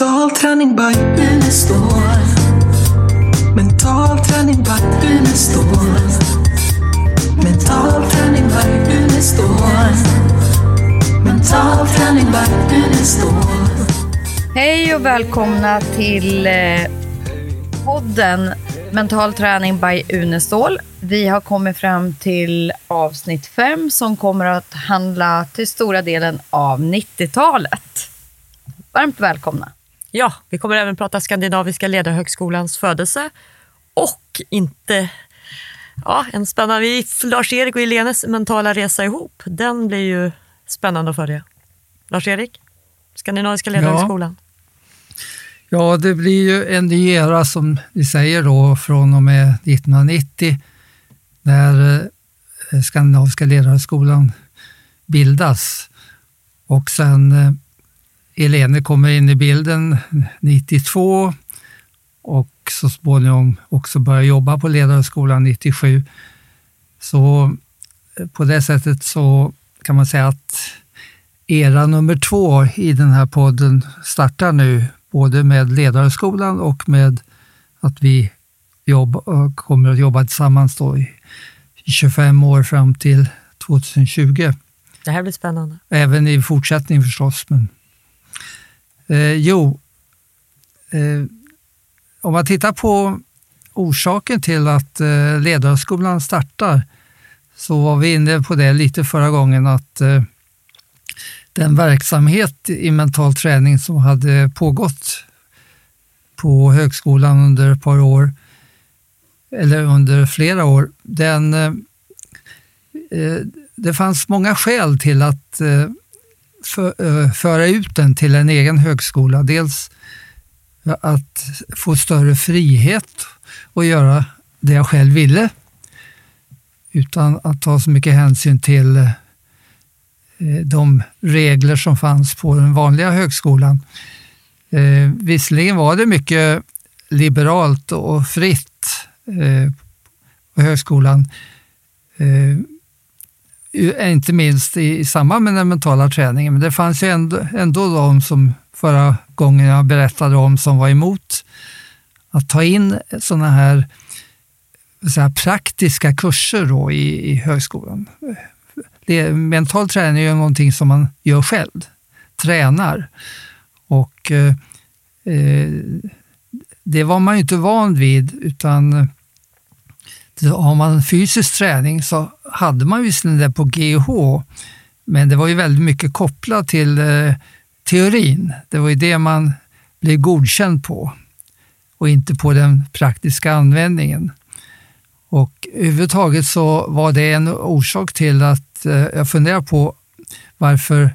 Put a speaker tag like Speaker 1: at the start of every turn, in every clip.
Speaker 1: Mental träning by Unestål. Mental träning by Unestål. Mental träning by Unestål. Mental träning by Unestål.
Speaker 2: Hej och välkomna till eh, podden Mental träning by Unestål. Vi har kommit fram till avsnitt fem som kommer att handla till stora delen av 90-talet. Varmt välkomna.
Speaker 3: Ja, vi kommer även prata Skandinaviska ledarhögskolans födelse och inte ja, en spännande, Lars-Erik och Helenes mentala resa ihop. Den blir ju spännande att följa. Lars-Erik, Skandinaviska ledarhögskolan.
Speaker 4: Ja. ja, det blir ju en ny era som ni säger då från och med 1990 när eh, Skandinaviska ledarhögskolan bildas. Och sen eh, Elene kommer in i bilden 92 och så småningom också börjar jobba på Ledarhögskolan 97. Så eh, på det sättet så kan man säga att era nummer två i den här podden startar nu, både med Ledarhögskolan och med att vi jobb, kommer att jobba tillsammans då i 25 år fram till 2020.
Speaker 3: Det här blir spännande.
Speaker 4: Även i fortsättning förstås. Men, eh, jo, eh, om man tittar på orsaken till att eh, Ledarskolan startar så var vi inne på det lite förra gången att eh, den verksamhet i mental träning som hade pågått på högskolan under ett par år, eller under flera år, den, eh, eh det fanns många skäl till att eh, för, eh, föra ut den till en egen högskola. Dels att få större frihet och göra det jag själv ville utan att ta så mycket hänsyn till eh, de regler som fanns på den vanliga högskolan. Eh, visserligen var det mycket liberalt och fritt på högskolan, inte minst i samband med den mentala träningen, men det fanns ju ändå, ändå de som förra gången jag berättade om som var emot att ta in sådana här, så här praktiska kurser då i, i högskolan. Det, mental träning är ju någonting som man gör själv, tränar. Och eh, eh det var man ju inte van vid, utan har man fysisk träning så hade man visserligen det på GH, men det var ju väldigt mycket kopplat till eh, teorin. Det var ju det man blev godkänd på och inte på den praktiska användningen. Och överhuvudtaget så var det en orsak till att eh, jag funderar på varför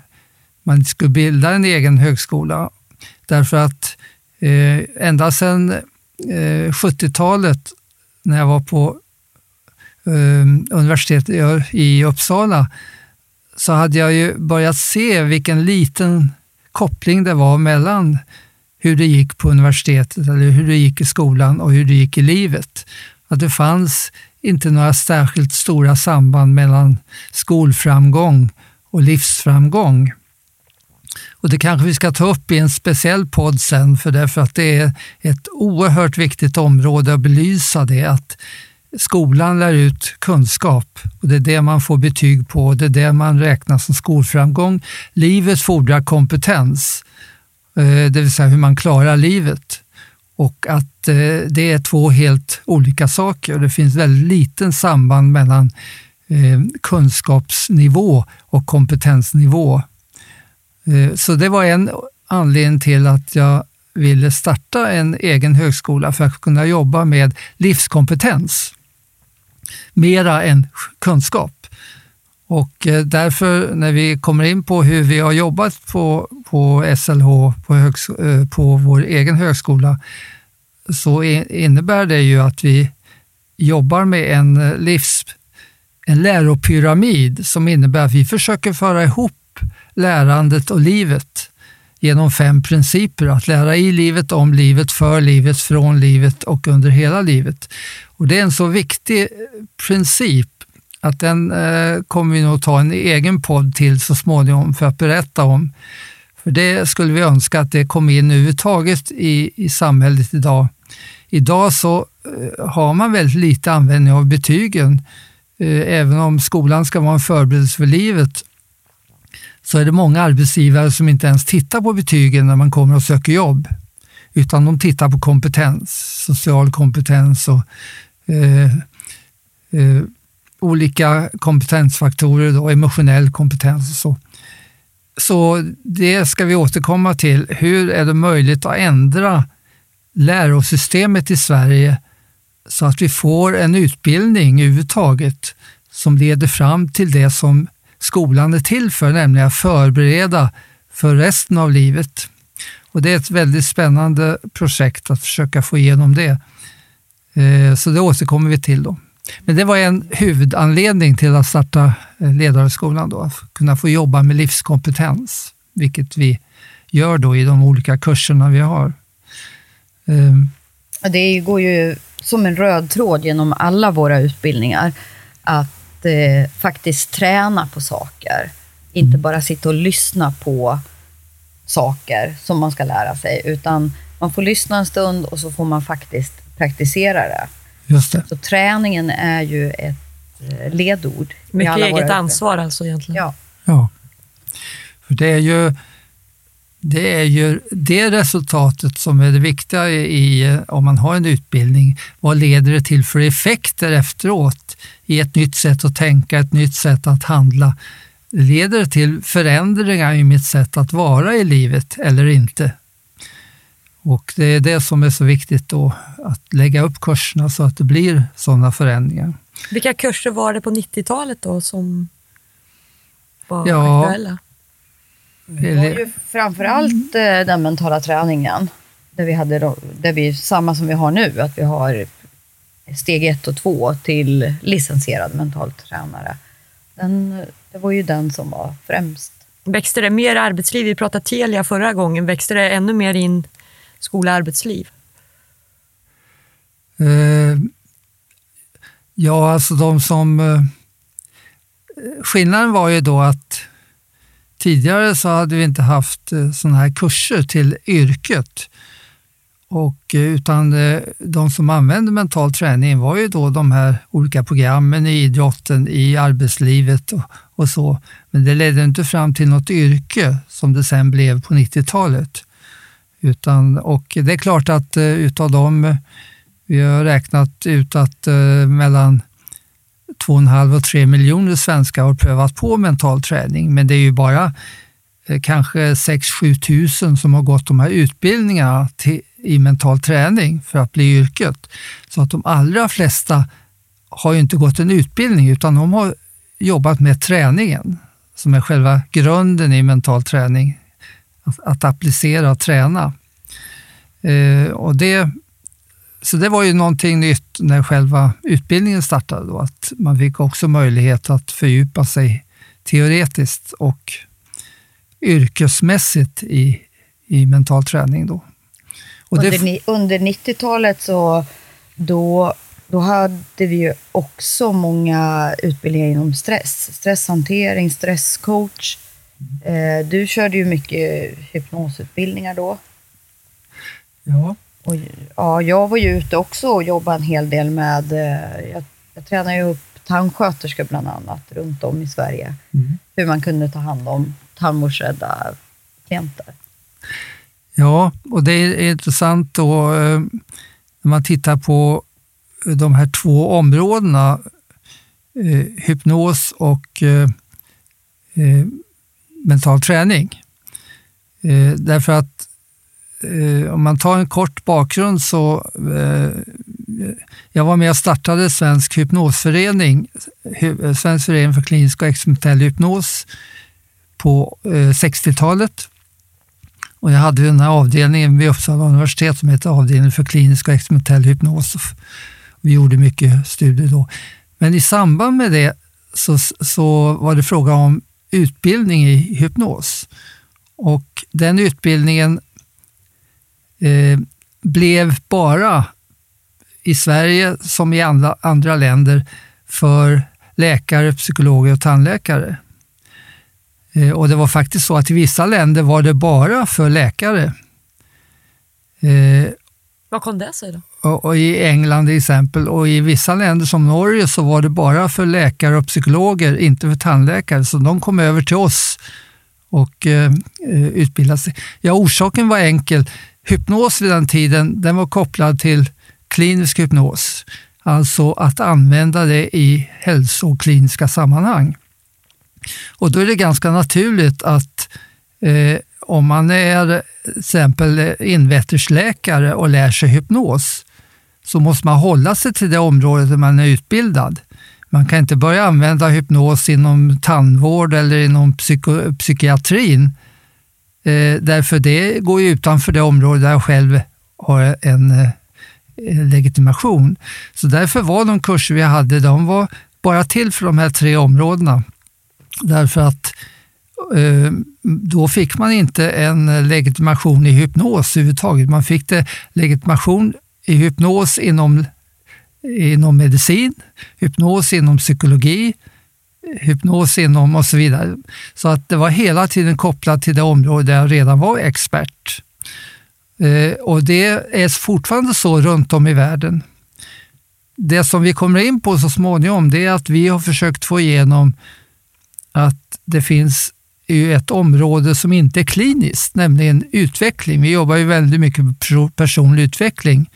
Speaker 4: man skulle bilda en egen högskola. Därför att eh, ända sedan eh, 70-talet när jag var på Ehm, universitetet i Uppsala så hade jag ju börjat se vilken liten koppling det var mellan hur det gick på universitetet eller hur det gick i skolan och hur det gick i livet. Att det fanns inte några särskilt stora samband mellan skolframgång och livsframgång. Och Det kanske vi ska ta upp i en speciell podd sen, för därför att det är ett oerhört viktigt område att belysa det. Att skolan lär ut kunskap och det är det man får betyg på. Det är det man räknar som skolframgång. Livet fordrar kompetens, eh, det vill säga hur man klarar livet. Och att eh, det är två helt olika saker. Det finns väldigt liten samband mellan eh, kunskapsnivå och kompetensnivå. Så det var en anledning till att jag ville starta en egen högskola för att kunna jobba med livskompetens mera än kunskap. Och eh, därför när vi kommer in på hur vi har jobbat på, på SLH, på, högs, eh, på vår egen högskola, så innebär det ju att vi jobbar med en, eh, livs, en läropyramid som innebär att vi försöker föra ihop lärandet och livet genom fem principer. Att lära i livet, om livet, för livet, från livet och under hela livet. Och Det är en så viktig princip att den eh, kommer vi nog ta en egen podd till så småningom för att berätta om. För det skulle vi önska att det kom in överhuvudtaget i, i samhället idag. Idag så eh, har man väldigt lite användning av betygen. Eh, även om skolan ska vara en förberedelse för livet så är det många arbetsgivare som inte ens tittar på betygen när man kommer och söker jobb. Utan de tittar på kompetens, social kompetens och eh, eh, olika kompetensfaktorer, då, emotionell kompetens och så. Så det ska vi återkomma till. Hur är det möjligt att ändra lärosystemet i Sverige så att vi får en utbildning överhuvudtaget som leder fram till det som skolan är till för, nämligen att förbereda för resten av livet. Och Det är ett väldigt spännande projekt att försöka få igenom det. Eh, så det återkommer vi till då. Men det var en huvudanledning till att starta Ledarskolan, Ledarhögskolan, då, att kunna få jobba med livskompetens, vilket vi gör då i de olika kurserna vi har.
Speaker 2: Ehm. Det går ju som en röd tråd genom alla våra utbildningar att eh, faktiskt träna på saker. Inte bara sitta och lyssna på saker som man ska lära sig, utan man får lyssna en stund och så får man faktiskt praktisera det.
Speaker 4: Just det.
Speaker 2: Så träningen är ju ett eh, ledord.
Speaker 3: Mycket eget ansvar alltså egentligen.
Speaker 2: Ja.
Speaker 4: ja. För det är ju det är ju det resultatet som är det viktiga i, om man har en utbildning. Vad leder det till för effekter efteråt i ett nytt sätt att tänka, ett nytt sätt att handla? Leder det till förändringar i mitt sätt att vara i livet eller inte? Och det är det som är så viktigt då, att lägga upp kurserna så att det blir sådana förändringar.
Speaker 3: Vilka kurser var det på 90-talet då som var ja, aktuella?
Speaker 2: Det var ju framförallt eh, den mentala träningen. Där vi hade där vi, samma som vi har nu, att vi har steg ett och två till licensierad mental tränare. Den, det var ju den som var främst.
Speaker 3: Växte det mer arbetsliv? Vi pratade Telia förra gången. Växte det ännu mer in skola arbetsliv?
Speaker 4: Uh, ja, alltså de som... Uh, skillnaden var ju då att tidigare så hade vi inte haft eh, sådana här kurser till yrket. Och, eh, utan eh, de som använde mental träning var ju då de här olika programmen i idrotten, i arbetslivet och, och så. Men det ledde inte fram till något yrke som det sen blev på 90-talet. Utan, och det är klart att utav dem, vi har räknat ut att mellan 2,5 och 3 miljoner svenskar har prövat på mental träning, men det är ju bara eh, kanske 6-7 tusen som har gått de här utbildningarna till, i mental träning för att bli yrket. Så att de allra flesta har ju inte gått en utbildning utan de har jobbat med träningen som är själva grunden i mental träning att, att applicera och träna. Eh, och det, så det var ju någonting nytt när själva utbildningen startade, då, att man fick också möjlighet att fördjupa sig teoretiskt och yrkesmässigt i, i mental träning. Då.
Speaker 2: Och under, det, under 90-talet så då, då hade vi ju också många utbildningar inom stress. Stresshantering, stresscoach, Eh, du körde ju mycket hypnosutbildningar då.
Speaker 4: Ja.
Speaker 2: Och, ja, jag var ju ute också och jobbade en hel del med, eh, jag, jag tränar ju upp tandsköterskor bland annat runt om i Sverige. Mm. Hur man kunde ta hand om tandvårdsrädda klienter.
Speaker 4: Ja, och det är intressant då eh, när man tittar på de här två områdena, hypnos och mental träning. Eh, därför att eh, om man tar en kort bakgrund så eh, jag var med och startade Svensk hypnosförening, eh, Svensk förening för klinisk och experimentell hypnos på eh, 60-talet. Och jag hade den här avdelningen vid Uppsala universitet som heter avdelningen för klinisk och experimentell hypnos. Vi gjorde mycket studier då. Men i samband med det så, så var det fråga om utbildning i hypnos. Och den utbildningen eh, blev bara i Sverige som i andra, andra länder för läkare, psykologer och tandläkare. Eh, och det var faktiskt så att i vissa länder var det bara för läkare. Eh,
Speaker 3: Vad kom det sig då?
Speaker 4: och, och I England till exempel och i vissa länder som Norge så var det bara för läkare och psykologer, inte för tandläkare. Så de kom över till oss och eh, eh, utbildade sig. Ja, orsaken var enkel. Hypnos vid den tiden den var kopplad till klinisk hypnos. Alltså att använda det i hälsokliniska sammanhang. Och då är det ganska naturligt att eh, om man är till exempel invettersläkare och lär sig hypnos så måste man hålla sig till det området där man är utbildad. Man kan inte börja använda hypnos inom tandvård eller inom psyko, psykiatrin. Eh, därför det går ju utanför det område där jag själv har en eh, legitimation. Så därför var de kurser vi hade, de var bara till för de här tre områdena. Därför att eh, då fick man inte en legitimation i hypnos överhuvudtaget. Man fick det legitimation i hypnos inom, inom medicin, hypnos inom psykologi, hypnos inom och så vidare. Så att det var hela tiden kopplat till det område där jag redan var expert. Eh, och det är fortfarande så runt om i världen. Det som vi kommer in på så småningom det är att vi har försökt få igenom att det finns ju ett område som inte är kliniskt, nämligen utveckling. Vi jobbar ju väldigt mycket med personlig utveckling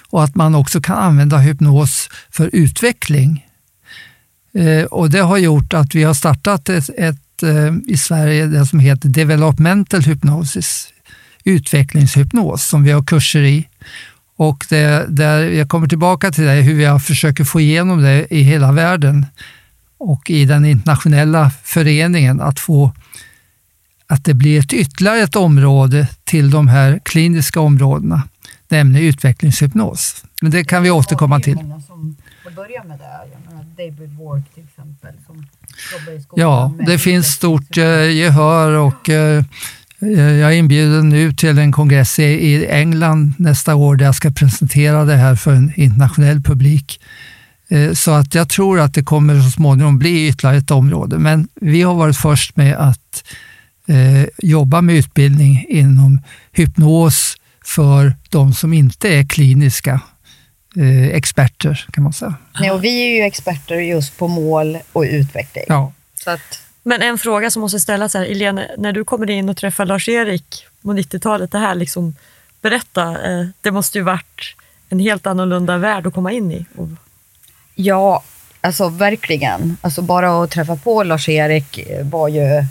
Speaker 4: och att man också kan använda hypnos för utveckling. Eh, och Det har gjort att vi har startat ett, ett eh, i Sverige det som heter Developmental Hypnosis, utvecklingshypnos, som vi har kurser i. Och det, där jag kommer tillbaka till det, hur jag försöker få igenom det i hela världen och i den internationella föreningen att få att det blir ett ytterligare ett område till de här kliniska områdena, nämligen utvecklingshypnos. Men det kan vi återkomma till.
Speaker 2: Det är många som börjar med det. David Work till exempel. Som jobbar i skolan
Speaker 4: Ja, det finns stort eh, gehör och eh, jag är inbjuden nu till en kongress i, i England nästa år där jag ska presentera det här för en internationell publik. Eh, Så att jag tror att det kommer så småningom bli ytterligare ett område. Men vi har varit först med att eh, jobba med utbildning inom hypnos för de som inte är kliniska eh, experter kan man säga.
Speaker 2: Nej, och vi är ju experter just på mål och utveckling.
Speaker 4: Ja.
Speaker 2: Så att,
Speaker 3: Men en fråga som måste ställas här, Elene, när du kommer in och träffar Lars-Erik på 90-talet, det här liksom, berätta, eh, det måste ju varit en helt annorlunda värld att komma in i. Och,
Speaker 2: ja, alltså verkligen. Alltså bara att träffa på Lars-Erik var ju...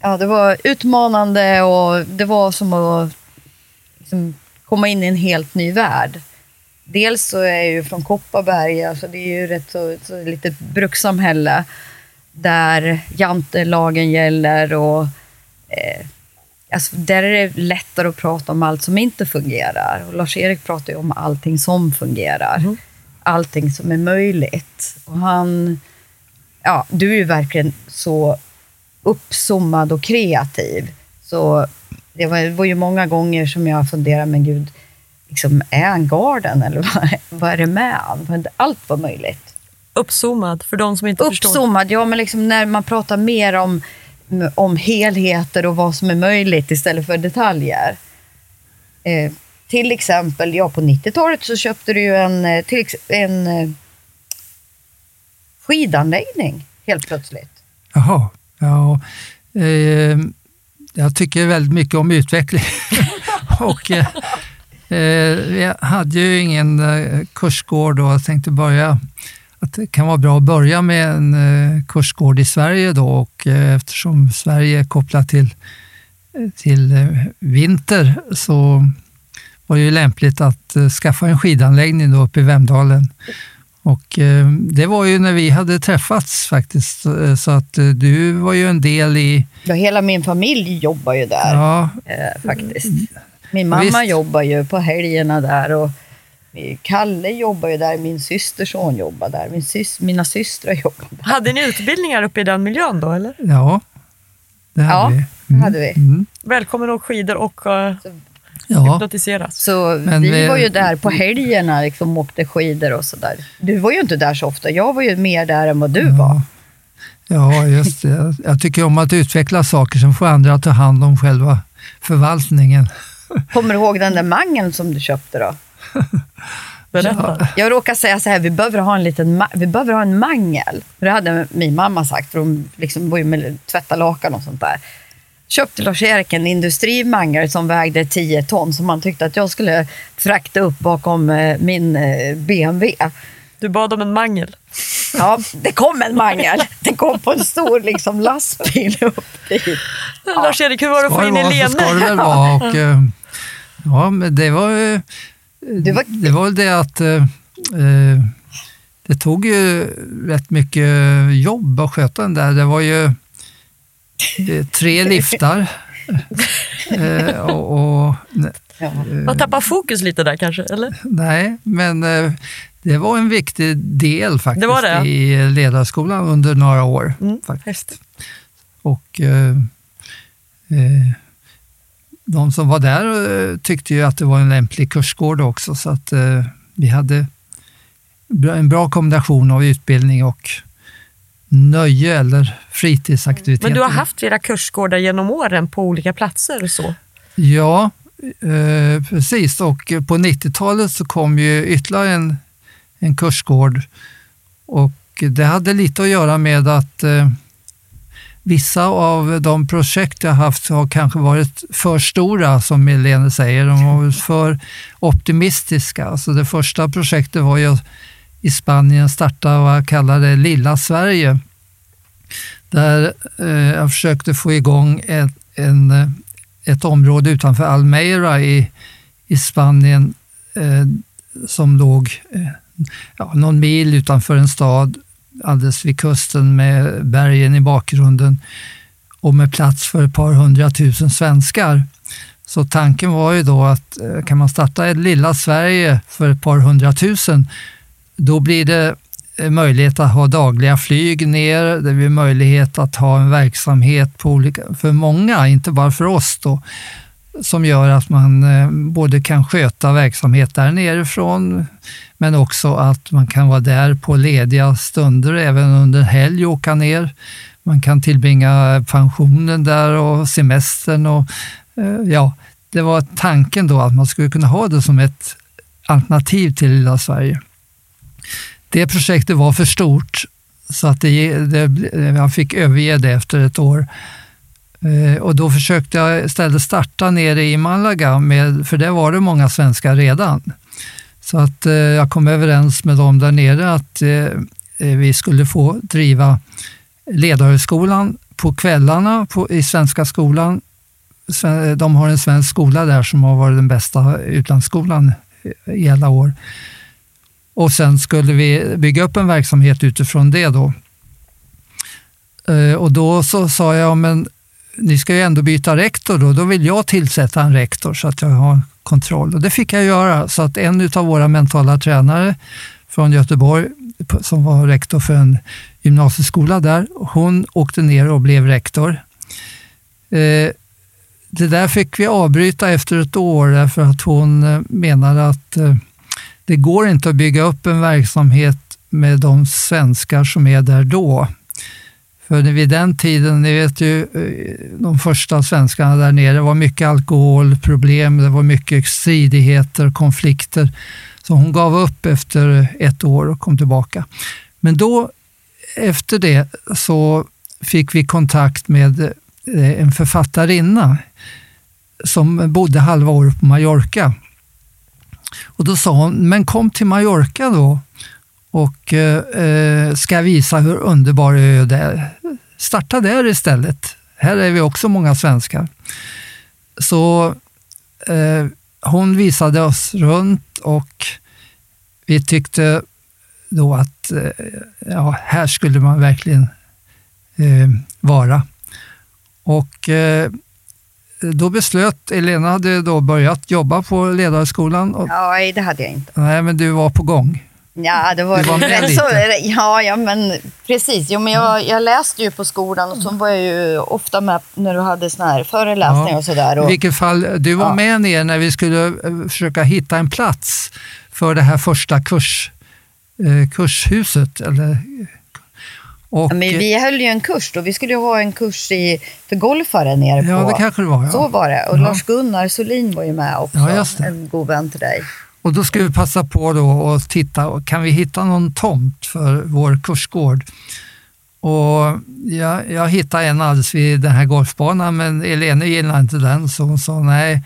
Speaker 2: ja, det var utmanande och det var som att liksom, komma in i en helt ny värld. Dels så är jag ju från Kopparberg, alltså det är ju rätt så, så ett litet brukssamhälle där jantelagen gäller och eh, alltså där är det lättare att prata om allt som inte fungerar. Och Lars-Erik pratar ju om allting som fungerar. Allting som är möjligt. Och han, ja, du är ju verkligen så uppzoomad och kreativ. Så det var, det var ju många gånger som jag funderade, men gud, liksom, är han garden eller vad, vad är det med han? För Allt var möjligt.
Speaker 3: uppzoomad, för de som inte förstår.
Speaker 2: Uppzoomad, ja men liksom när man pratar mer om, om helheter och vad som är möjligt istället för detaljer. Eh, till exempel, ja på 90-talet så köpte du ju en, eh, till, en eh, skidanläggning helt plötsligt.
Speaker 4: Jaha, ja. Eh, jag tycker väldigt mycket om utveckling. och, eh, jag hade ju ingen eh, kursgård och jag tänkte börja att det kan vara bra att börja med en eh, kursgård i Sverige då. Och eh, eftersom Sverige är kopplat till, till eh, vinter så var det ju lämpligt att eh, skaffa en skidanläggning då uppe i Vemdalen. Och eh, det var ju när vi hade träffats faktiskt, eh, så att eh, du var ju en del i,
Speaker 2: Ja, hela min familj jobbar ju där.
Speaker 4: Ja,
Speaker 2: eh, faktiskt. Min mamma
Speaker 4: Visst.
Speaker 2: jobbar ju på helgerna där och eh, Kalle jobbar ju där, min systerson jobbar där, min sys- mina systrar jobbar där.
Speaker 3: Hade ni utbildningar uppe i den miljön då, eller?
Speaker 4: ja, det hade
Speaker 2: Ja,
Speaker 4: vi.
Speaker 2: det hade vi.
Speaker 4: Mm,
Speaker 3: Välkommen att åka skidor och uh,
Speaker 4: ja,
Speaker 3: hypnotiseras.
Speaker 2: Så
Speaker 4: Men
Speaker 2: vi
Speaker 4: vi-
Speaker 2: var ju där på helgerna, liksom åkte skidor och sådär. Du var ju inte där så ofta. Jag var ju mer där än vad du var.
Speaker 4: Ja, just det. Jag tycker om att utveckla saker, som får andra ta hand om själva förvaltningen.
Speaker 2: Kommer du ihåg den där mangeln som du köpte då?
Speaker 3: Berätta.
Speaker 2: Jag råkar säga så här, vi behöver ha en, liten, ma- vi behöver ha en mangel. Det hade min mamma sagt, för hon liksom var ju med tvätta lakan och sånt där. Köpte Lars-Erik en industrimangel som vägde 10 ton som han tyckte att jag skulle frakta upp bakom eh, min eh, BMW.
Speaker 3: Du bad om en mangel.
Speaker 2: Ja, det kom en mangel. Det kom på en stor liksom, lastbil upp dit.
Speaker 3: Lars-Erik, hur var det att få in
Speaker 4: så ska det väl vara. Och, eh, ja, men det var, eh,
Speaker 2: Det var-
Speaker 4: det var det att eh, eh, det tog ju rätt mycket jobb att sköta den där. Det var ju eh, tre liftar. Eh, och, och,
Speaker 2: Ja.
Speaker 3: Man tappar fokus lite där kanske, eller?
Speaker 4: nej, men eh, det var en viktig del faktiskt
Speaker 3: Det var det.
Speaker 4: i ledarskolan under några år.
Speaker 3: Mm,
Speaker 4: faktiskt. Och eh, eh, de som var där eh, tyckte ju att det var en lämplig kursgård också, så att eh, vi hade en bra kombination av utbildning och nöje eller fritidsaktiviteter.
Speaker 3: Men du har haft flera kursgårdar genom åren på olika platser och så?
Speaker 4: Ja, eh, precis. Och på 90-talet så kom ju ytterligare en, en kursgård. Och det hade lite att göra med att eh, vissa av de projekt jag haft har kanske varit för stora, som Milene säger. De har varit för optimistiska. Alltså det första projektet var ju i Spanien starta vad jag kallade Lilla Sverige. Där eh, jag försökte få igång ett, en, eh, ett område utanför Almeira i, i Spanien eh, som låg eh, ja, någon mil utanför en stad alldeles vid kusten med bergen i bakgrunden och med plats för ett par hundratusen svenskar. Så tanken var ju då att eh, kan man starta ett lilla Sverige för ett par hundratusen, då blir det eh, möjlighet att ha dagliga flyg ner, det blir möjlighet att ha en verksamhet på olika, för många, inte bara för oss då, som gör att man eh, både kan sköta verksamhet där nerifrån, men också att man kan vara där på lediga stunder, även under helg och åka ner. Man kan tillbringa pensionen där och semestern och eh, ja, det var tanken då att man skulle kunna ha det som ett alternativ till lilla Sverige. Det projektet var för stort så att det, det, jag fick överge det efter ett år. Eh, och då försökte jag istället starta nere i Malaga, med, för där var det många svenskar redan. Så att eh, jag kom överens med dem där nere att eh, eh vi skulle få driva ledarhögskolan på kvällarna på, i Svenska skolan. De har en svensk skola där som har varit den bästa utlandsskolan eh, i alla år. Och sen skulle vi bygga upp en verksamhet utifrån det då. Och då så sa jag, men ni ska ju ändå byta rektor då, då vill jag tillsätta en rektor så att jag har kontroll. Och det fick jag göra, så att en av våra mentala tränare från Göteborg, som var rektor för en gymnasieskola där, hon åkte ner och blev rektor. Eh, Det där fick vi avbryta efter ett år därför att hon eh, menade att eh, det går inte att bygga upp en verksamhet med de svenskar som är där då. För vid den tiden, ni vet ju, eh, de första svenskarna där nere, det var mycket alkoholproblem, det var mycket stridigheter, konflikter. Så hon gav upp efter ett år och kom tillbaka. Men då, efter det, så fick vi kontakt med eh, en författarinna som bodde halva året på Mallorca. Och då sa hon, men kom till Mallorca då och eh, ska visa hur underbar ö det är. Starta där istället. Här är vi också många svenskar. Så eh, hon visade oss runt och vi tyckte då att eh, ja, här skulle man verkligen eh, vara. Och eh, då beslöt, Elena hade då börjat jobba på ledarskolan. Och,
Speaker 2: Nej, det hade jag inte.
Speaker 4: nej, men du var på gång.
Speaker 2: Ja, det var,
Speaker 4: Du var
Speaker 2: rätt så, ja, ja, men precis. Jo, men jag, jag läste ju på skolan och så var jag ju ofta med när du hade såna här föreläsningar
Speaker 4: Ja.
Speaker 2: och sådär.
Speaker 4: I vilket fall, du var
Speaker 2: Ja.
Speaker 4: med ner när vi skulle eh, försöka hitta en plats för det här första kurs, eh, kurshuset. Eller, Och,
Speaker 2: men vi höll ju en kurs då. Vi skulle ju ha en kurs i, för golfare nere på...
Speaker 4: ja, det kanske det var. Ja.
Speaker 2: Så var det. Och. Lars-Gunnar Solin var ju med också.
Speaker 4: Det.
Speaker 2: En god vän till dig.
Speaker 4: Och då ska vi passa på då och titta, kan vi hitta någon tomt för vår kursgård? Och jag, jag hittade en alldeles vid den här golfbanan, men Elene gillade inte den, så hon sa nej,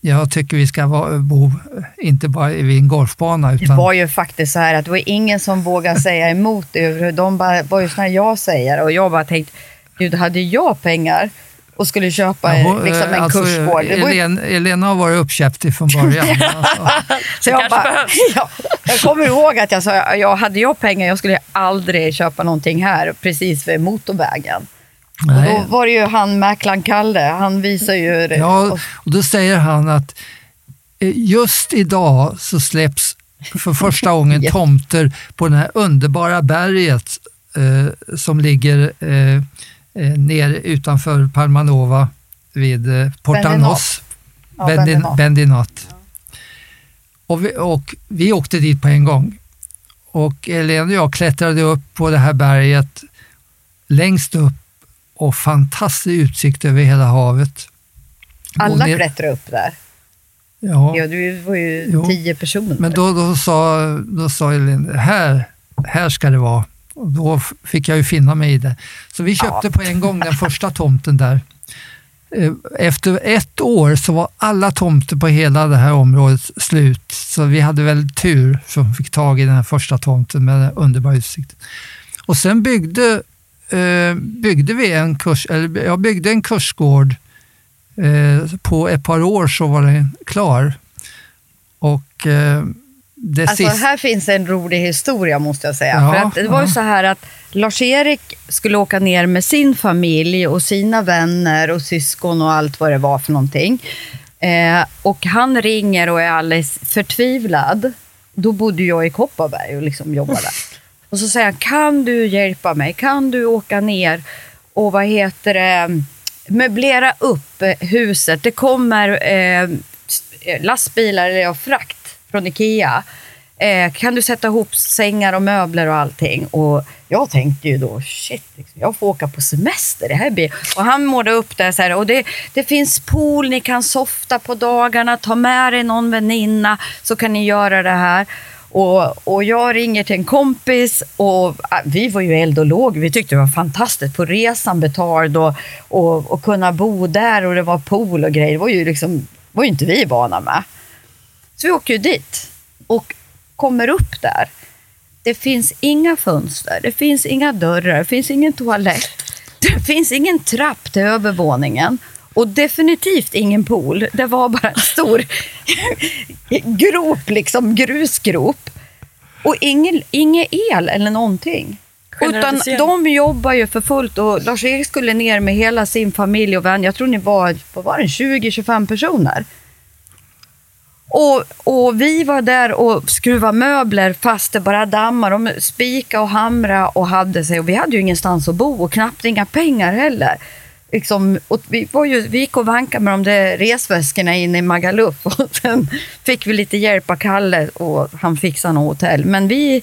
Speaker 4: jag tycker vi ska vara, bo inte bara vid en golfbana.
Speaker 2: Det
Speaker 4: Utan,
Speaker 2: var ju faktiskt så här att det var ingen som vågade säga emot det. De bara, var ju såna jag säger och jag bara tänkt, gud hade jag pengar och skulle köpa
Speaker 4: Ja, hon-
Speaker 2: liksom en
Speaker 4: alltså,
Speaker 2: kursgård.
Speaker 4: Elena, Elena har varit uppköpt ifrån början. alltså.
Speaker 2: så jag, bara, ja, jag kommer ihåg att jag sa, ja, hade jag pengar jag skulle aldrig köpa någonting här precis vid motorvägen. Och då var det ju han mäklaren Kalle, han visar ju... det.
Speaker 4: Ja,
Speaker 2: Och-
Speaker 4: och då säger han att eh, just idag så släpps för första gången
Speaker 2: Ja.
Speaker 4: tomter på det här underbara berget eh, som ligger eh, eh, ner utanför Palmanova vid eh, Portanos.
Speaker 2: Ja,
Speaker 4: Bendin-
Speaker 2: Bendinat.
Speaker 4: Bendinat. Och, vi, och vi åkte dit på en gång. Och Elin och jag klättrade upp på det här berget längst upp och fantastisk utsikt över hela havet.
Speaker 2: Alla
Speaker 4: ner-
Speaker 2: klättrade upp där.
Speaker 4: Ja,
Speaker 2: Ja, det var ju
Speaker 4: Jo.
Speaker 2: tio personer.
Speaker 4: men då, då, sa, då sa Elin, här, här ska det vara. Och då fick jag ju finna mig i det. Så vi köpte på en gång den första tomten där. Eh, Efter ett år så var alla tomter på hela det här området slut. Så vi hade väl tur som fick tag i den här första tomten med den underbara utsikten. Och sen byggde, eh, byggde vi en kurs, eller jag byggde en kursgård. Eh, på ett par år så var den klar. Och
Speaker 2: Alltså här finns en rolig historia måste jag säga.
Speaker 4: Ja,
Speaker 2: För att det var ju
Speaker 4: ja.
Speaker 2: så här att Lars-Erik skulle åka ner med sin familj och sina vänner och syskon och allt vad det var för någonting. Eh, och han ringer och är alldeles förtvivlad. Då bodde jag i Kopparberg och liksom jobbade. Och så säger han, kan du hjälpa mig? Kan du åka ner och vad heter det, möblera upp huset? Det kommer eh, lastbilar eller frakt från Ikea. Eh, kan du sätta ihop sängar och möbler och allting? Och jag tänkte ju då, shit, liksom, jag får åka på semester. Det här blir... Och han målade upp det så här, och det, det finns pool, ni kan softa på dagarna, ta med dig någon väninna så kan ni göra det här. Och, och jag ringer till en kompis och ah, vi var ju eld och låg. Vi tyckte det var fantastiskt. På resan betald och, och, och kunna bo där och det var pool och grejer. Det var ju, liksom, var ju inte vi vana med. Så vi åker ju dit och kommer upp där. Det finns inga fönster, det finns inga dörrar, det finns ingen toalett. Det finns ingen trapp till övervåningen. Och definitivt ingen pool. Det var bara en stor grop, liksom grusgrop. Och ingen, ingen el eller någonting. Utan de jobbar ju för fullt och Lars-Erik skulle ner med hela sin familj och vän. Jag tror ni var, vad var det, 20-25 personer. Och, och vi var där och skruvade möbler fast det bara dammar. De spika och hamra och hade sig. Och vi hade ju ingenstans att bo och knappt inga pengar heller. Liksom, och vi, var ju, vi gick och vankade med de där resväskorna in i Magaluf och sen fick vi lite hjälp av Kalle och han fixade något hotell. Men vi,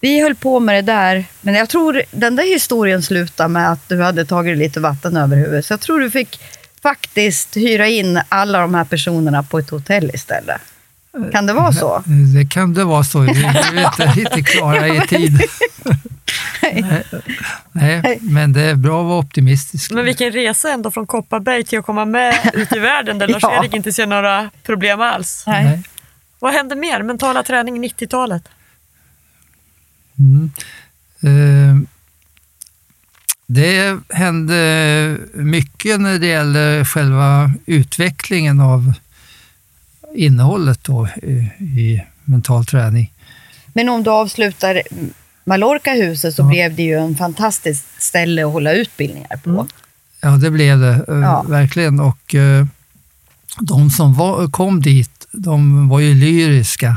Speaker 2: vi höll på med det där. Men jag tror den där historien slutade med att du hade tagit lite vatten över huvudet. Så jag tror du fick faktiskt hyra in alla de här personerna på ett hotell istället. Kan det vara så?
Speaker 4: Det kan det vara så. Vi är inte riktigt klara i tid. Nej. Nej, men det är bra att vara optimistisk.
Speaker 3: Men vilken resa ändå från Kopparberg till att komma med ut i världen där
Speaker 2: Ja.
Speaker 3: Lars-Erik inte ser några problem alls.
Speaker 2: Nej.
Speaker 3: Vad hände mer? Mentala träning 90-talet?
Speaker 4: Mm. Eh, Det hände mycket när det gäller själva utvecklingen av innehållet då i, mental träning.
Speaker 2: Men om du avslutar Mallorca-huset så
Speaker 4: Ja.
Speaker 2: blev det ju en fantastiskt ställe att hålla utbildningar på.
Speaker 4: Mm. Ja, det blev det eh,
Speaker 2: Ja.
Speaker 4: verkligen. Och eh, de som var, kom dit, de var ju lyriska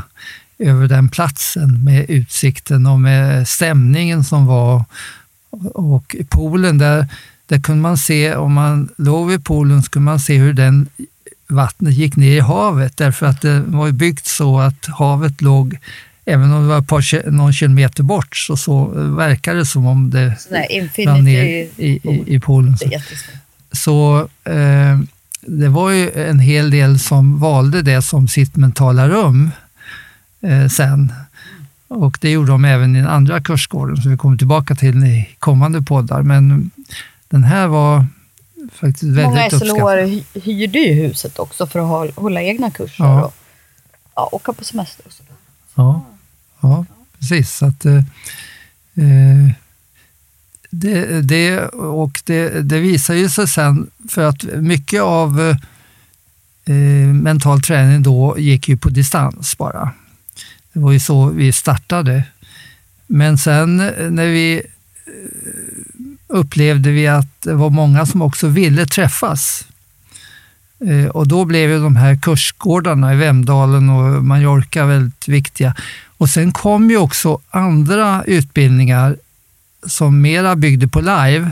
Speaker 4: över den platsen med utsikten och med stämningen som var. Och poolen, där, där kunde man se, om man låg vid poolen, så kunde man se hur den vattnet gick ner i havet därför att det var byggt så att havet låg även om det var par, någon kilometer bort så, så verkar det som om det rann ner i, i, i poolen. Så eh, det var ju en hel del som valde det som sitt mentala rum eh, sen. Och det gjorde de även i den andra kursgården som vi kommer tillbaka till i kommande poddar. Men den här var faktiskt
Speaker 2: Många
Speaker 4: väldigt uppskattad.
Speaker 2: SLO-are hy- hyrde ju huset också för att hålla egna kurser
Speaker 4: Ja.
Speaker 2: och ja, åka på semester och sådär.
Speaker 4: Ja, ja precis. Så att, eh, eh, det, det, och det, det visar ju sig sen, för att mycket av eh, mental träning då gick ju på distans bara. Det var ju så vi startade. Men sen eh, när vi eh, upplevde vi att det var många som också ville träffas. Eh, Och då blev ju de här kursgårdarna i Vemdalen och Mallorca väldigt viktiga. Och sen kom ju också andra utbildningar som mera byggde på live.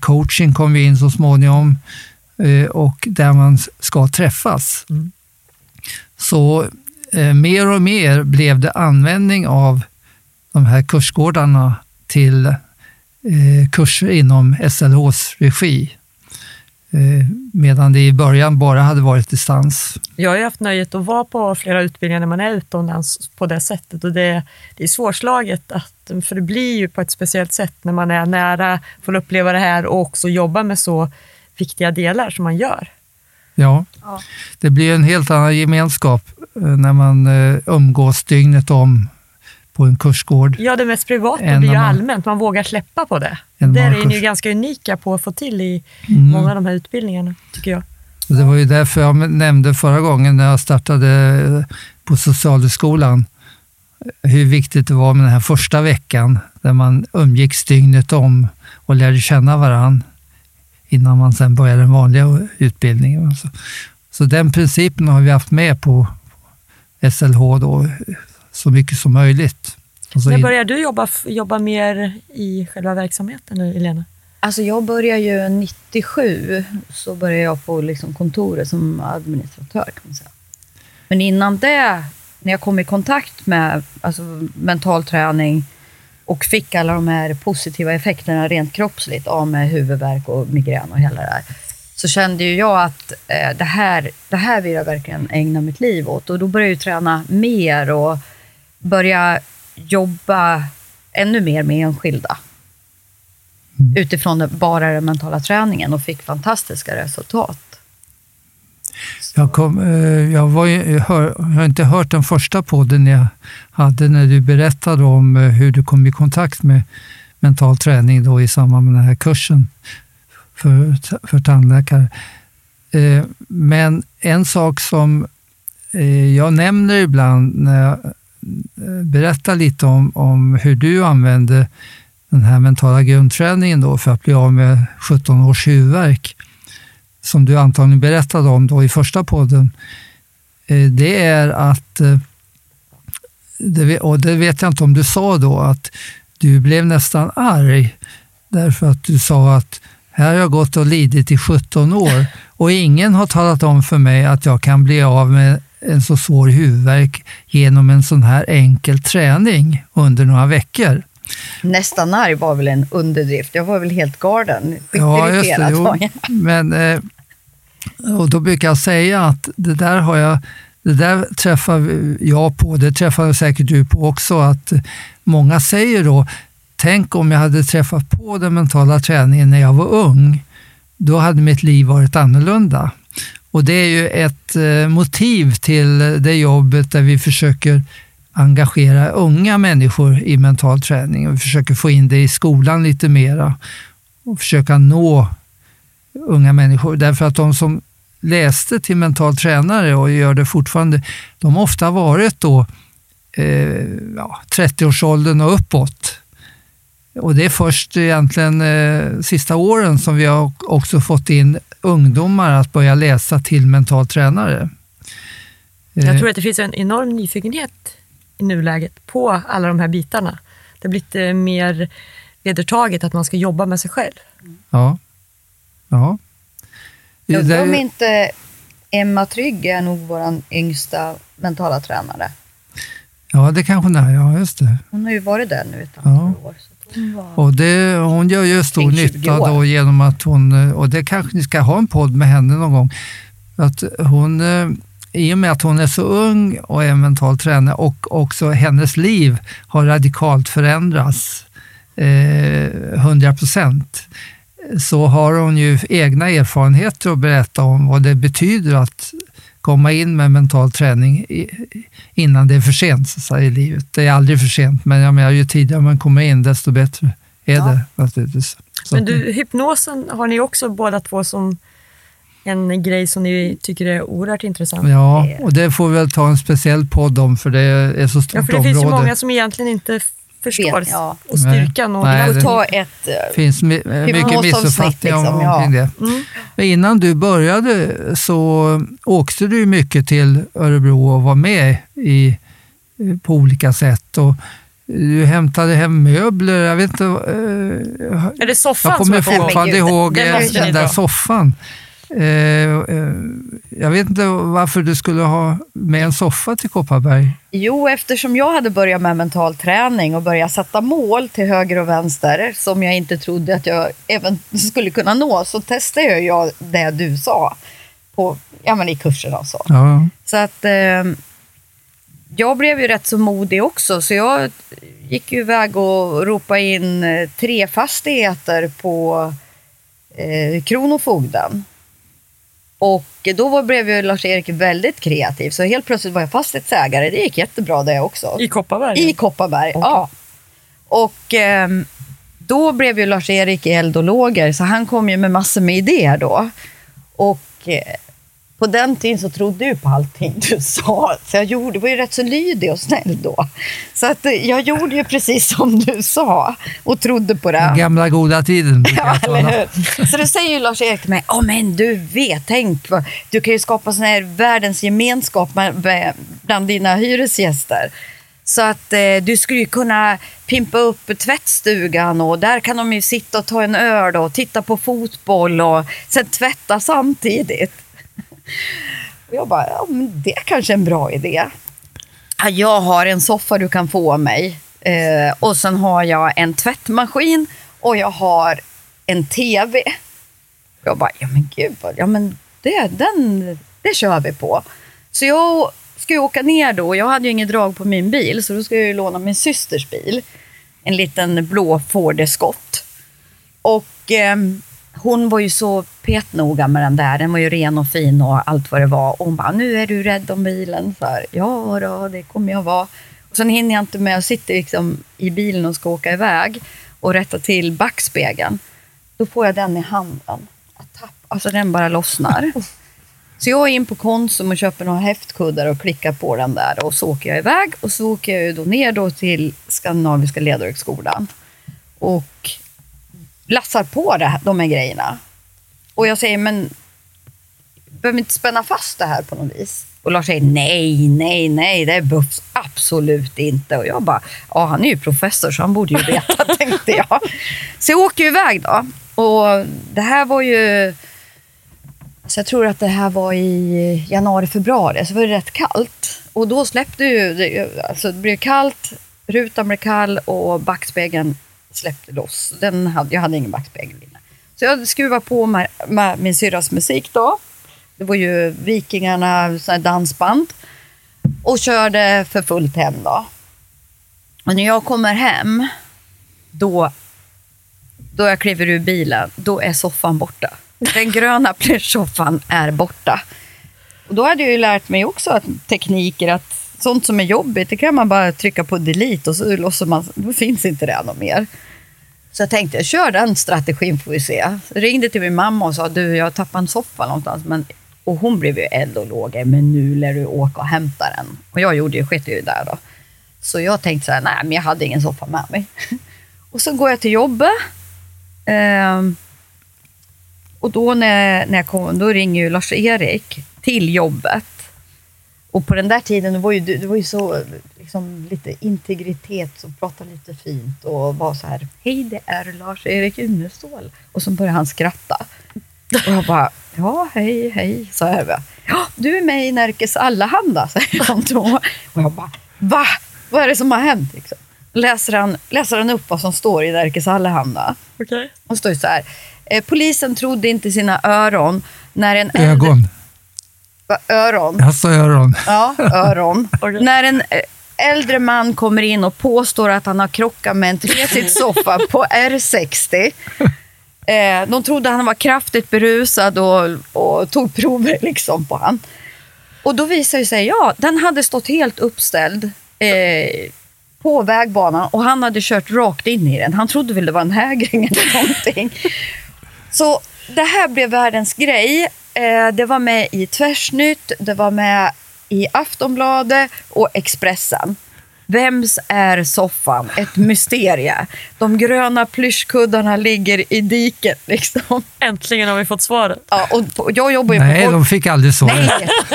Speaker 4: Coaching kom ju in så småningom och där man ska träffas.
Speaker 3: Mm.
Speaker 4: Så Eh, mer och mer blev det användning av de här kursgårdarna till eh, kurser inom SLHs regi. Eh, medan det i början bara hade varit distans.
Speaker 3: Jag har ju haft nöjet att vara på flera utbildningar när man är utomlands på det sättet och det, det är svårslaget, att, för det blir ju på ett speciellt sätt när man är nära, får uppleva det här och också jobba med så viktiga delar som man gör.
Speaker 4: Ja,
Speaker 2: Ja.
Speaker 4: det blir en helt annan gemenskap eh, när man eh, umgås dygnet om på en kursgård.
Speaker 3: Ja, det mest privata blir ju
Speaker 4: man-
Speaker 3: allmänt, man vågar släppa på det. Där är ni ju ganska unika på att få till i
Speaker 4: Mm.
Speaker 3: många av de här utbildningarna, tycker jag.
Speaker 4: Det var ju därför jag nämnde förra gången när jag startade eh, på Socialhögskolan hur viktigt det var med den här första veckan där man umgicks dygnet om och lärde känna varann innan man sen började den vanliga utbildningen. Så, så den principen har vi haft med på SLH då, så mycket som möjligt.
Speaker 3: När börjar du jobba, jobba mer i själva verksamheten nu, Elena?
Speaker 2: Alltså jag började ju 97, så började jag på liksom kontoret som administratör kan man säga. Men innan det, när jag kom i kontakt med alltså, mental träning och fick alla de här positiva effekterna rent kroppsligt, av med huvudvärk och migrän och hela det där, så kände ju jag att eh, det, här, det här vill jag verkligen ägna mitt liv åt. Och då började jag träna mer och börja jobba ännu mer med enskilda utifrån bara den mentala träningen och fick fantastiska resultat.
Speaker 4: Jag, kom, eh, jag, var jag, hör, jag har inte hört den första podden jag hade när du berättade om eh, hur du kom i kontakt med mental träning då i samband med den här kursen för, för tandläkare. Eh, men en sak som jag nämner ibland när jag berättar lite om, om hur du använde den här mentala grundträningen då för att bli av med 17 års huvudvärk som du antagligen berättade om då i första podden, eh, det är att, eh, och det vet jag inte om du sa då, att du blev nästan arg därför att du sa att här har jag gått och lidit i 17 år och ingen har talat om för mig att jag kan bli av med en så svår huvudvärk genom en sån här enkel träning under några veckor.
Speaker 2: Nästan arg var väl en underdrift. Jag var väl helt galen.
Speaker 4: Ja, just det. Jo. Men, eh, och då brukar jag säga att det där har jag, det där träffar jag på, det träffar säkert du på också, att många säger då, tänk om jag hade träffat på den mentala träningen när jag var ung, då hade mitt liv varit annorlunda. Och det är ju ett eh, motiv till det jobbet där vi försöker engagera unga människor i mental träning och vi försöker få in det i skolan lite mera och försöka nå unga människor. Därför att de som läste till mental tränare och gör det fortfarande, de har ofta varit då eh, ja, 30-årsåldern och uppåt. Och det är först egentligen eh, sista åren som vi har också fått in ungdomar att börja läsa till mental tränare.
Speaker 3: Jag
Speaker 4: Eh,
Speaker 3: tror att det finns en enorm nyfikenhet i nuläget på alla de här bitarna. Det har blivit eh, mer vedertaget att man ska jobba med sig själv.
Speaker 4: Ja. Ja.
Speaker 2: Jag undrar om inte Emma Trygg är nog vår yngsta mentala tränare.
Speaker 4: Ja, det kanske hon är. Ja, just det.
Speaker 2: Hon har ju varit där nu ett
Speaker 4: Ja.
Speaker 2: antal år. Så hon var...
Speaker 4: Och det, hon gör ju stor
Speaker 2: Kring 20
Speaker 4: nytta
Speaker 2: år.
Speaker 4: då genom att hon, och det kanske ni ska ha en podd med henne någon gång, att hon, eh, i och med att hon är så ung och är mental tränare och också hennes liv har radikalt förändrats, eh, 100 procent, så har hon ju egna erfarenheter att berätta om vad det betyder att komma in med mental träning innan det är för sent så i livet. Det är aldrig för sent, men jag menar, ju tidigare man kommer in desto bättre är
Speaker 2: Ja.
Speaker 4: det naturligtvis. Så
Speaker 3: Men du, hypnosen har ni också båda två som en grej som ni tycker är oerhört intressant.
Speaker 4: Ja, och det får vi väl ta en speciell podd om för det är så stort
Speaker 3: Ja, för det
Speaker 4: område.
Speaker 3: finns ju många som egentligen inte förstår
Speaker 2: Vet, ja.
Speaker 3: och styrkan. Och
Speaker 4: Nej, det-
Speaker 2: får ta ett... eh,
Speaker 4: finns mycket missuppfattningar om-
Speaker 2: liksom, ja.
Speaker 4: omkring det.
Speaker 3: Mm.
Speaker 4: Men innan du började så åkte du mycket till Örebro och var med i, på olika sätt. Och du hämtade hem möbler, jag vet inte. eh,
Speaker 3: Är det soffan
Speaker 4: Jag
Speaker 3: som
Speaker 4: kommer
Speaker 3: är på gång?
Speaker 4: fortfarande ihåg
Speaker 3: den
Speaker 4: den där soffan. Eh, eh, jag vet inte varför du skulle ha med en soffa till Kopparberg.
Speaker 2: Jo, eftersom jag hade börjat med mental träning och börjat sätta mål till höger och vänster som jag inte trodde att jag även skulle kunna nå så testade jag det du sa på, ja, men i kurserna och så.
Speaker 4: Ja.
Speaker 2: Så att eh, jag blev ju rätt så modig också så jag gick ju iväg och ropade in tre fastigheter på eh, Kronofogden. Och då var, blev ju Lars-Erik väldigt kreativ så helt plötsligt var jag fastighetsägare. Det gick jättebra det också.
Speaker 3: I Kopparberg?
Speaker 2: I Kopparberg, ja. Och ehm, då blev ju Lars-Erik eld och lågor, så han kom ju med massor med idéer då. Och eh, på den tiden så trodde jag på allting du sa, så jag gjorde, var ju rätt så lydig och snäll då. Så att eh, jag gjorde ju precis som du sa och trodde på det.
Speaker 4: Den gamla goda tiden.
Speaker 2: Ja, eller hur? Så då säger ju Lars-Erik till mig, oh, men du vet, tänk, vad- du kan ju skapa sån här världens gemenskap bland dina hyresgäster. Så att eh, du skulle ju kunna pimpa upp tvättstugan och där kan de ju sitta och ta en öl och titta på fotboll och sen tvätta samtidigt. Och jag bara, ja, men det är kanske är en bra idé. Ja, Jag har en soffa du kan få av mig. Eh, och sen har jag en tvättmaskin och jag har en TV. Jag bara, ja men gud, ja men det, den, det kör vi på. Så jag ska ju åka ner då. Jag hade ju inget drag på min bil, så då ska jag ju låna min systers bil. En liten blå Ford Escort. Och eh, hon var ju så petnoga med den där. Den var ju ren och fin och allt vad det var. Och hon bara, nu är du rädd om bilen. Så här, ja då, det kommer jag vara. Och sen hinner jag inte med. Jag sitter liksom i bilen och ska åka iväg och rätta till backspegeln. Då får jag den i handen. Alltså den bara lossnar. Så jag är in på Konsum och köper några häftkuddar och klickar på den där och så åker jag iväg och så åker jag då ner då till Skandinaviska ledarhögskolan och lassar på det, här- de här grejerna. Och jag säger, men behöver vi inte spänna fast det här på något vis? Och Lars säger, nej, nej, nej, det behövs absolut inte. Och jag bara, ja han är ju professor så han borde ju veta, tänkte jag. Så jag åker iväg då. Och det här var ju, så jag tror att det här var i januari, februari, så var det rätt kallt. Och då släppte ju, alltså det blev kallt, rutan blev kall och backspegeln släppte loss. Den hade, jag hade ingen backspegel inne. Så jag skruvade på med, med min syrras musik då. Det var ju Vikingarna, här dansband. Och körde för fullt hem då. Och när jag kommer hem, då, då jag kliver ur bilen, då är soffan borta. Den gröna plyschsoffan är borta. Och då hade jag ju lärt mig också att tekniker att sånt som är jobbigt, det kan man bara trycka på delete och så låser man, då finns inte det något mer. Så jag tänkte, kör den strategin får vi se. Jag ringde till min mamma och sa, du jag har tappat en soffa någonstans. Men, och hon blev ju eld och låga, men nu lär du åka och hämta den. Och jag gjorde ju, sket ju där då. Så jag tänkte så här, nej men jag hade ingen soffa med mig. och så går jag till jobbet. Ehm, och då när, när jag kom, då ringer ju Lars-Erik till jobbet. Och på den där tiden, det var ju, det var ju så liksom, lite integritet som pratade lite fint och var så här, hej det är Lars-Erik Unestål. Och så började han skratta. Och jag bara, ja hej hej, sa jag. bara. Ja, du är med i Närkes Allehanda, säger han då. Och jag bara, va? vad är det som har hänt? Liksom? Läser, han, läser han upp vad som står i Nerikes Allehanda.
Speaker 3: Okej.
Speaker 2: Och står så här. Eh, polisen trodde inte sina öron när en äldre...
Speaker 4: Ögon.
Speaker 2: Va, Öron?
Speaker 4: Alltså öron.
Speaker 2: Ja, öron. När en eh, äldre man kommer in och påstår att han har krockat med en tresitssoffa på R60. Eh, de trodde han var kraftigt berusad och, och tog prover liksom på han. Och då visade det sig, ja, den hade stått helt uppställd eh, på vägbanan och han hade kört rakt in i den. Han trodde väl det var en hägring eller någonting. Så det här blev världens grej. Eh, det var med i Tvärsnytt, det var med i Aftonbladet och Expressen. Vems är soffan? Ett mysterie. De gröna plyschkuddarna ligger i diket. Liksom.
Speaker 3: Äntligen har vi fått svaret.
Speaker 2: Ja, och jag jobbar ju
Speaker 4: Nej,
Speaker 2: på
Speaker 4: de fick aldrig.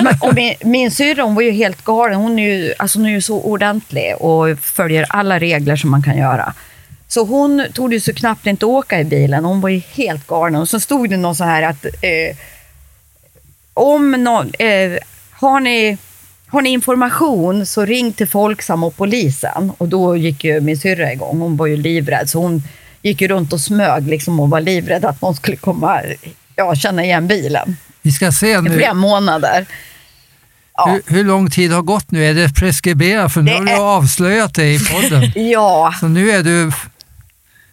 Speaker 2: Nej, och min, min syrra var ju helt galen. Hon är ju, alltså, hon är ju så ordentlig och följer alla regler som man kan göra. Så hon tog ju så knappt inte åka i bilen. Hon var ju helt galen. Och så stod det något så här att eh, om någon, eh, har, ni, har ni information så ring till Folksam och polisen. Och då gick ju min syrra igång. Hon var ju livrädd så hon gick ju runt och smög liksom och var livrädd att någon skulle komma ja, känna igen bilen
Speaker 4: Vi ska se
Speaker 2: i
Speaker 4: nu.
Speaker 2: flera månader. Ja.
Speaker 4: Hur, hur lång tid har gått nu? Är det preskriberat? För nu
Speaker 2: Det
Speaker 4: har du
Speaker 2: är-
Speaker 4: avslöjat det i podden.
Speaker 2: Ja,
Speaker 4: Så nu är du...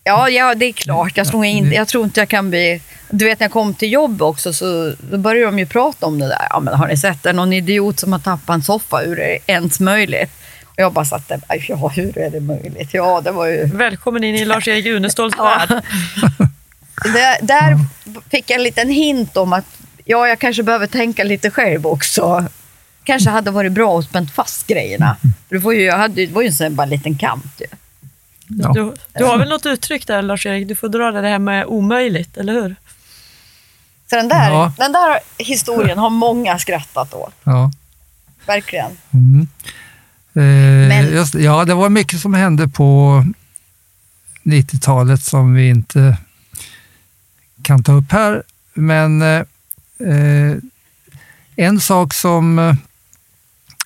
Speaker 2: ja, ja, det är klart. Jag tror, inte, jag tror inte jag kan bli... Du vet när jag kom till jobb också så då började de ju prata om det där. Ja, men har ni sett det? Någon idiot som har tappat en soffa. Hur är det ens möjligt? Och jag bara satt där. "Aj, Ja, hur är det möjligt? Ja, det var ju...
Speaker 3: Välkommen in i Lars-Erik Uneståls
Speaker 2: Ja.
Speaker 3: värld.
Speaker 2: Det, där fick jag en liten hint om att ja, jag kanske behöver tänka lite själv också. Kanske hade varit bra att spänt fast grejerna. Det var ju, jag hade, det var ju en sån bara liten kant ju.
Speaker 4: Ja.
Speaker 3: Du, du har väl något uttryck där Lars-Erik? Du får dra det här med omöjligt, eller hur?
Speaker 2: Så den där,
Speaker 4: Ja.
Speaker 2: den där historien har många skrattat åt.
Speaker 4: Ja.
Speaker 2: Verkligen.
Speaker 4: Mm. Eh,
Speaker 2: Men-
Speaker 4: just, ja, det var mycket som hände på 90-talet som vi inte kan ta upp här. Men eh, eh, en sak som eh,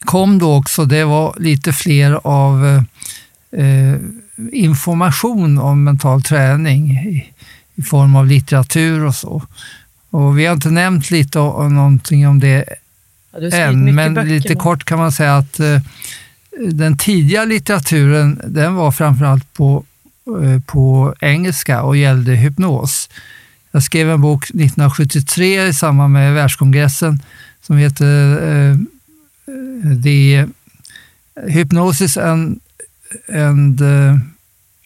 Speaker 4: kom då också, det var lite fler av eh, eh, information om mental träning i, i form av litteratur och så. Och vi har inte nämnt lite om, någonting om det
Speaker 3: Ja,
Speaker 4: än, men
Speaker 3: böcker
Speaker 4: lite kort kan man säga att eh, den tidiga litteraturen den var framförallt på, eh, på engelska och gällde hypnos. Jag skrev en bok 1973 i samband med världskongressen som heter eh, The Hypnosis and, and eh,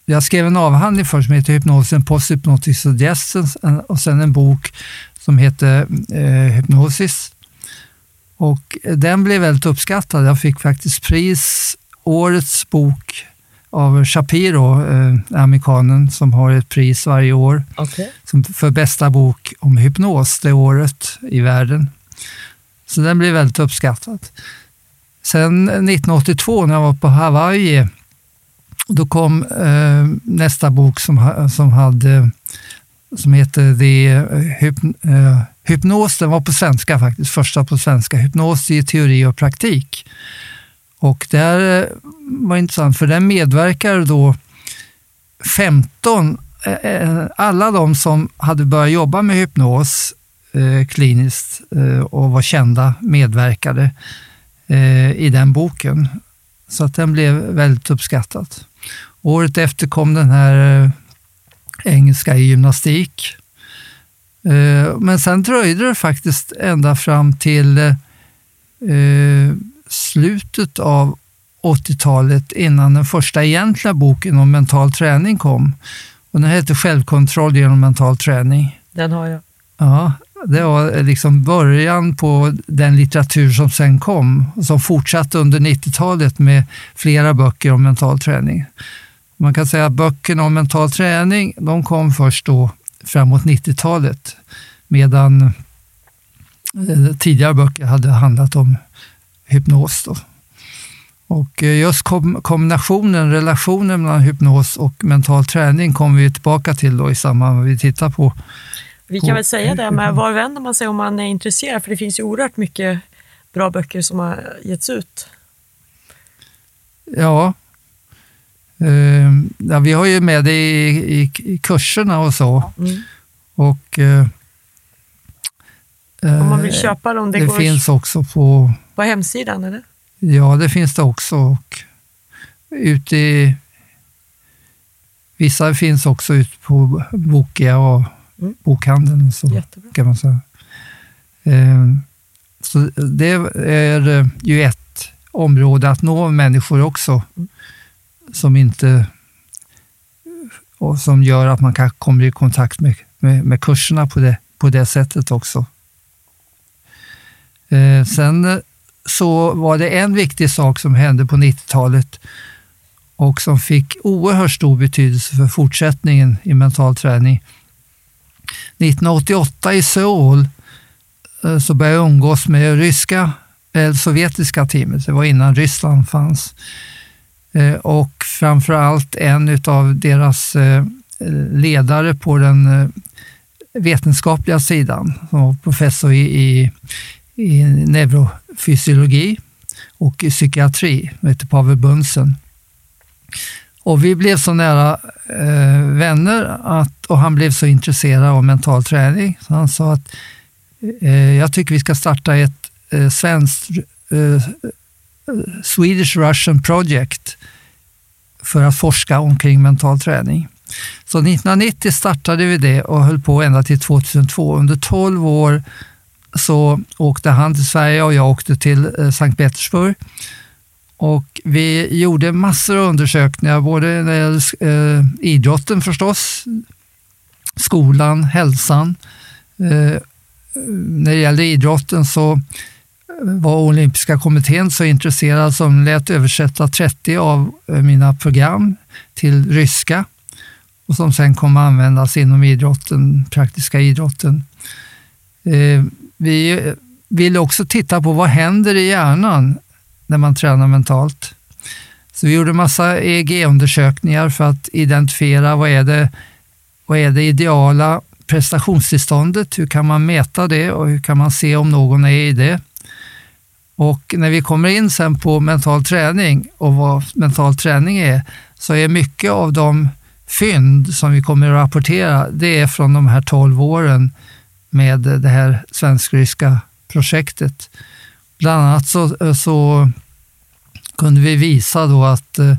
Speaker 4: jag skrev en avhandling först som heter Hypnosis and Posthypnotic Suggestions och sen en bok som heter eh, Hypnosis. Och den blev väldigt uppskattad. Jag fick faktiskt pris, årets bok av Shapiro, eh, amerikanen som har ett pris varje år
Speaker 3: Okej.
Speaker 4: som för bästa bok om hypnos det året i världen. Så den blev väldigt uppskattad. Sen 1982 när jag var på Hawaii, då kom eh, nästa bok som, som hade som heter The eh, Hyp- eh, Hypnos, den var på svenska faktiskt, första på svenska, Hypnos i teori och praktik. Och det här eh, var intressant för den medverkar då 15, eh, eh, alla de som hade börjat jobba med hypnos eh, kliniskt eh, och var kända medverkade eh, i den boken. Så att den blev väldigt uppskattad. Året efter kom den här eh, engelska i gymnastik. Eh, Men sen dröjde det faktiskt ända fram till eh, slutet av 80-talet innan den första egentliga boken om mental träning kom. Och den hette Självkontroll genom mental träning.
Speaker 3: Den har jag.
Speaker 4: Ja, det var liksom början på den litteratur som sen kom och som fortsatte under 90-talet med flera böcker om mental träning. Man kan säga att böckerna om mental träning de kom först då framåt 90-talet medan eh, tidigare böcker hade handlat om hypnos. Då. Och eh, just kom, kombinationen, relationen mellan hypnos och mental träning kommer vi tillbaka till då i samband med att vi tittar på
Speaker 3: Vi kan väl säga det, men var vänder man sig om man är intresserad? För det finns ju oerhört mycket bra böcker som har getts ut.
Speaker 4: ja, eh, ja, vi har ju med det i, i, i kurserna och så.
Speaker 3: Mm.
Speaker 4: Och eh,
Speaker 3: Om man
Speaker 4: eh,
Speaker 3: vill köpa dem, det,
Speaker 4: det
Speaker 3: går
Speaker 4: finns också på,
Speaker 3: på hemsidan eller?
Speaker 4: ja det finns det också. Och ute i, vissa finns också ute på Bokia och
Speaker 3: Mm.
Speaker 4: bokhandeln och så.
Speaker 3: Jättebra.
Speaker 4: kan man säga. Eh, Så det är eh, ju ett område att nå människor också
Speaker 3: Mm
Speaker 4: som inte och som gör att man kan kommer i kontakt med, med, med kurserna på det, på det sättet också. Eh, sen eh, så var det en viktig sak som hände på 90-talet och som fick oerhört stor betydelse för fortsättningen i mental träning. 1988 i Seoul eh, så började jag umgås med ryska, eller sovjetiska teamet. Det var innan Ryssland fanns och Och framförallt en av deras eh, ledare på den eh, vetenskapliga sidan, som var professor i, i, i neurofysiologi och i psykiatri, som heter Pavel Bunsen. Och vi blev så nära eh, vänner att, och han blev så intresserad av mental träning så han sa att eh, jag tycker vi ska starta ett eh, svenskt eh, Swedish Russian Project för att forska omkring mental träning. Så 1990 startade vi det och höll på ända till 2002. Under 12 år så åkte han till Sverige och jag åkte till eh, Sankt Petersburg. Och vi gjorde massor av undersökningar, både när det gäller eh, idrotten förstås, skolan, hälsan. Eh, eh när det gällde idrotten så var olympiska kommittén så intresserad som lät översätta 30 av eh, mina program till ryska och som sen kom att användas inom idrotten, praktiska idrotten. Eh, vi eh, ville också titta på vad händer i hjärnan när man tränar mentalt. Så vi gjorde massa EEG-undersökningar för att identifiera vad är det, vad är det ideala prestationstillståndet, hur kan man mäta det och hur kan man se om någon är i det. Och när vi kommer in sen på mental träning och vad mental träning är, så är mycket av de fynd som vi kommer att rapportera, det är från de här 12 åren med det här svensk-ryska projektet. Bland annat så, så kunde vi visa då att eh,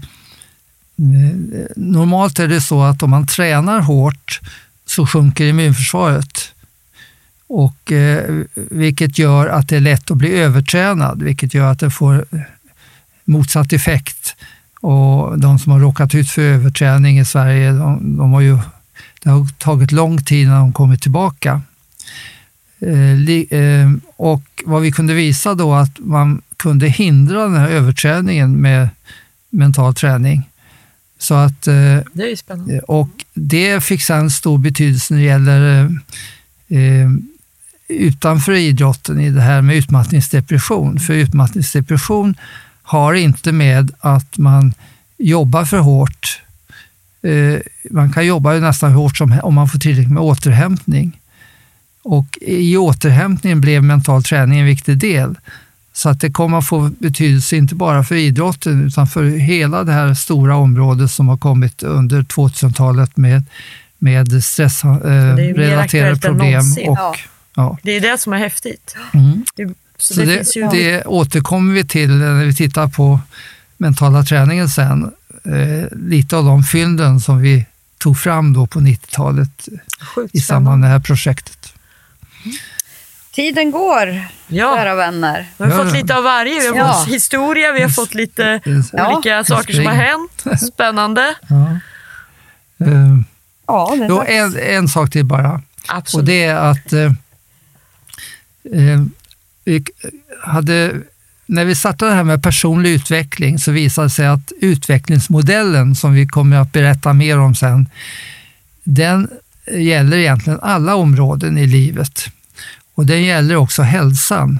Speaker 4: normalt är det så att om man tränar hårt så sjunker immunförsvaret. Och, eh, vilket gör att det är lätt att bli övertränad, vilket gör att det får motsatt effekt. Och de som har råkat ut för överträning i Sverige, de, de har ju, det har tagit lång tid när de kommer tillbaka. Eh, li, eh, och vad vi kunde visa då att man kunde hindra den här överträningen med mental träning. Så att, eh,
Speaker 3: Det är ju spännande.
Speaker 4: och det fick sen stor betydelse när det gäller eh, eh, utanför idrotten i det här med utmattningsdepression. För utmattningsdepression har inte med att man jobbar för hårt. Eh, man kan jobba nästan hur hårt som om man får tillräckligt med återhämtning. Och i återhämtningen blev mental träning en viktig del. Så att det kommer att få betydelse inte bara för idrotten utan för hela det här stora området som har kommit under 2000-talet med, med stressrelaterade
Speaker 3: än
Speaker 4: problem. Och,
Speaker 2: Ja.
Speaker 4: Ja.
Speaker 3: Det är det som är häftigt.
Speaker 4: Mm.
Speaker 3: Det, så,
Speaker 4: Så
Speaker 3: det,
Speaker 4: det,
Speaker 3: ju...
Speaker 4: det återkommer vi till när vi tittar på mentala träningen sen. Eh, lite av de fynden som vi tog fram då på 90-talet
Speaker 3: sjukt
Speaker 4: i samband med det här projektet.
Speaker 2: Tiden går,
Speaker 3: Ja,
Speaker 2: kära vänner.
Speaker 3: vi har
Speaker 4: Ja,
Speaker 3: fått lite av varje. Vi har
Speaker 2: Ja.
Speaker 3: fått historia, vi har fått lite
Speaker 2: Ja.
Speaker 3: olika saker som har hänt. Spännande.
Speaker 4: Ja. Eh,
Speaker 2: Ja, det är
Speaker 4: då en, en sak till bara. Och
Speaker 3: Absolut.
Speaker 4: det är att eh, eh, vi hade, när vi startade det här med personlig utveckling så visade det sig att utvecklingsmodellen som vi kommer att berätta mer om sen, den gäller egentligen alla områden i livet. Och den gäller också hälsan.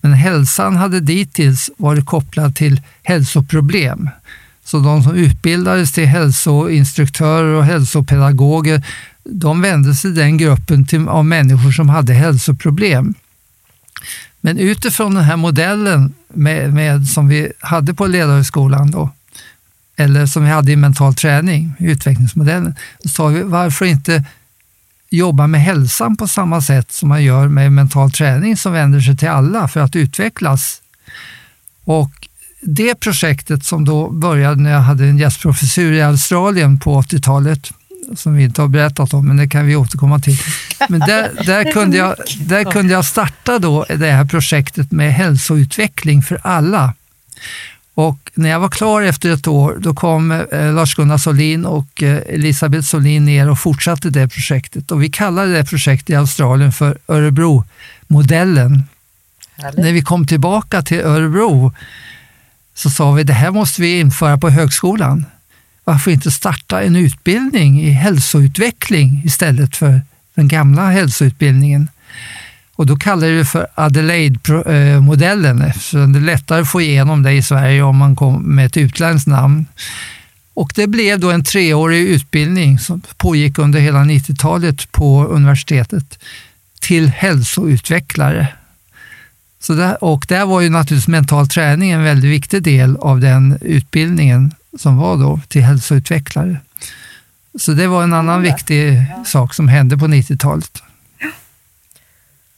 Speaker 4: Men hälsan hade dittills varit kopplad till hälsoproblem. Så de som utbildades till hälsoinstruktörer och hälsopedagoger, de vände sig den gruppen till, av människor som hade hälsoproblem. Men utifrån den här modellen med, med, som vi hade på Ledarhögskolan då, eller som vi hade i mental träning, utvecklingsmodellen, så sa vi varför inte jobba med hälsan på samma sätt som man gör med mental träning som vänder sig till alla för att utvecklas. Och det projektet som då började när jag hade en gästprofessur i Australien på 80-talet, som vi inte har berättat om, men det kan vi återkomma till. Men där, där, kunde, jag, där kunde jag starta då det här projektet med hälsoutveckling för alla. Och när jag var klar efter ett år, då kom eh, Lars-Gunnar Solin och eh, Elisabeth Solin ner och fortsatte det projektet. Och vi kallade det projektet i Australien för Örebro-modellen. När vi kom tillbaka till Örebro så sa vi det här måste vi införa på högskolan. Varför inte starta en utbildning i hälsoutveckling istället för den gamla hälsoutbildningen? Och då kallar vi det för Adelaide-modellen eftersom det är lättare att få igenom det i Sverige om man kommer med ett utländskt namn. Och det blev då en treårig utbildning som pågick under hela 90-talet på universitetet till hälsoutvecklare. Så där, och där var ju naturligtvis mental träning en väldigt viktig del av den utbildningen som var då till hälsoutvecklare. Så det var en annan viktig sak som hände på 90-talet.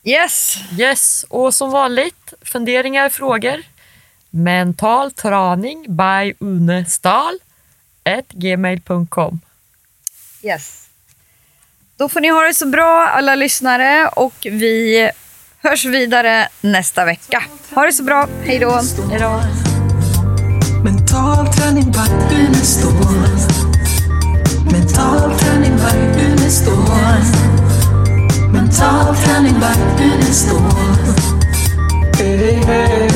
Speaker 2: Yes!
Speaker 3: Yes, och som vanligt, funderingar, frågor. Mental träning by Unestal gmail.com.
Speaker 2: Yes. Då får ni ha det så bra alla lyssnare och vi hörs vidare nästa vecka. Ha det så bra. Hej då.
Speaker 3: Hej då.
Speaker 1: Mental träning nu står. Mental träning by står. Mental träning by Unestål. Hey, hey.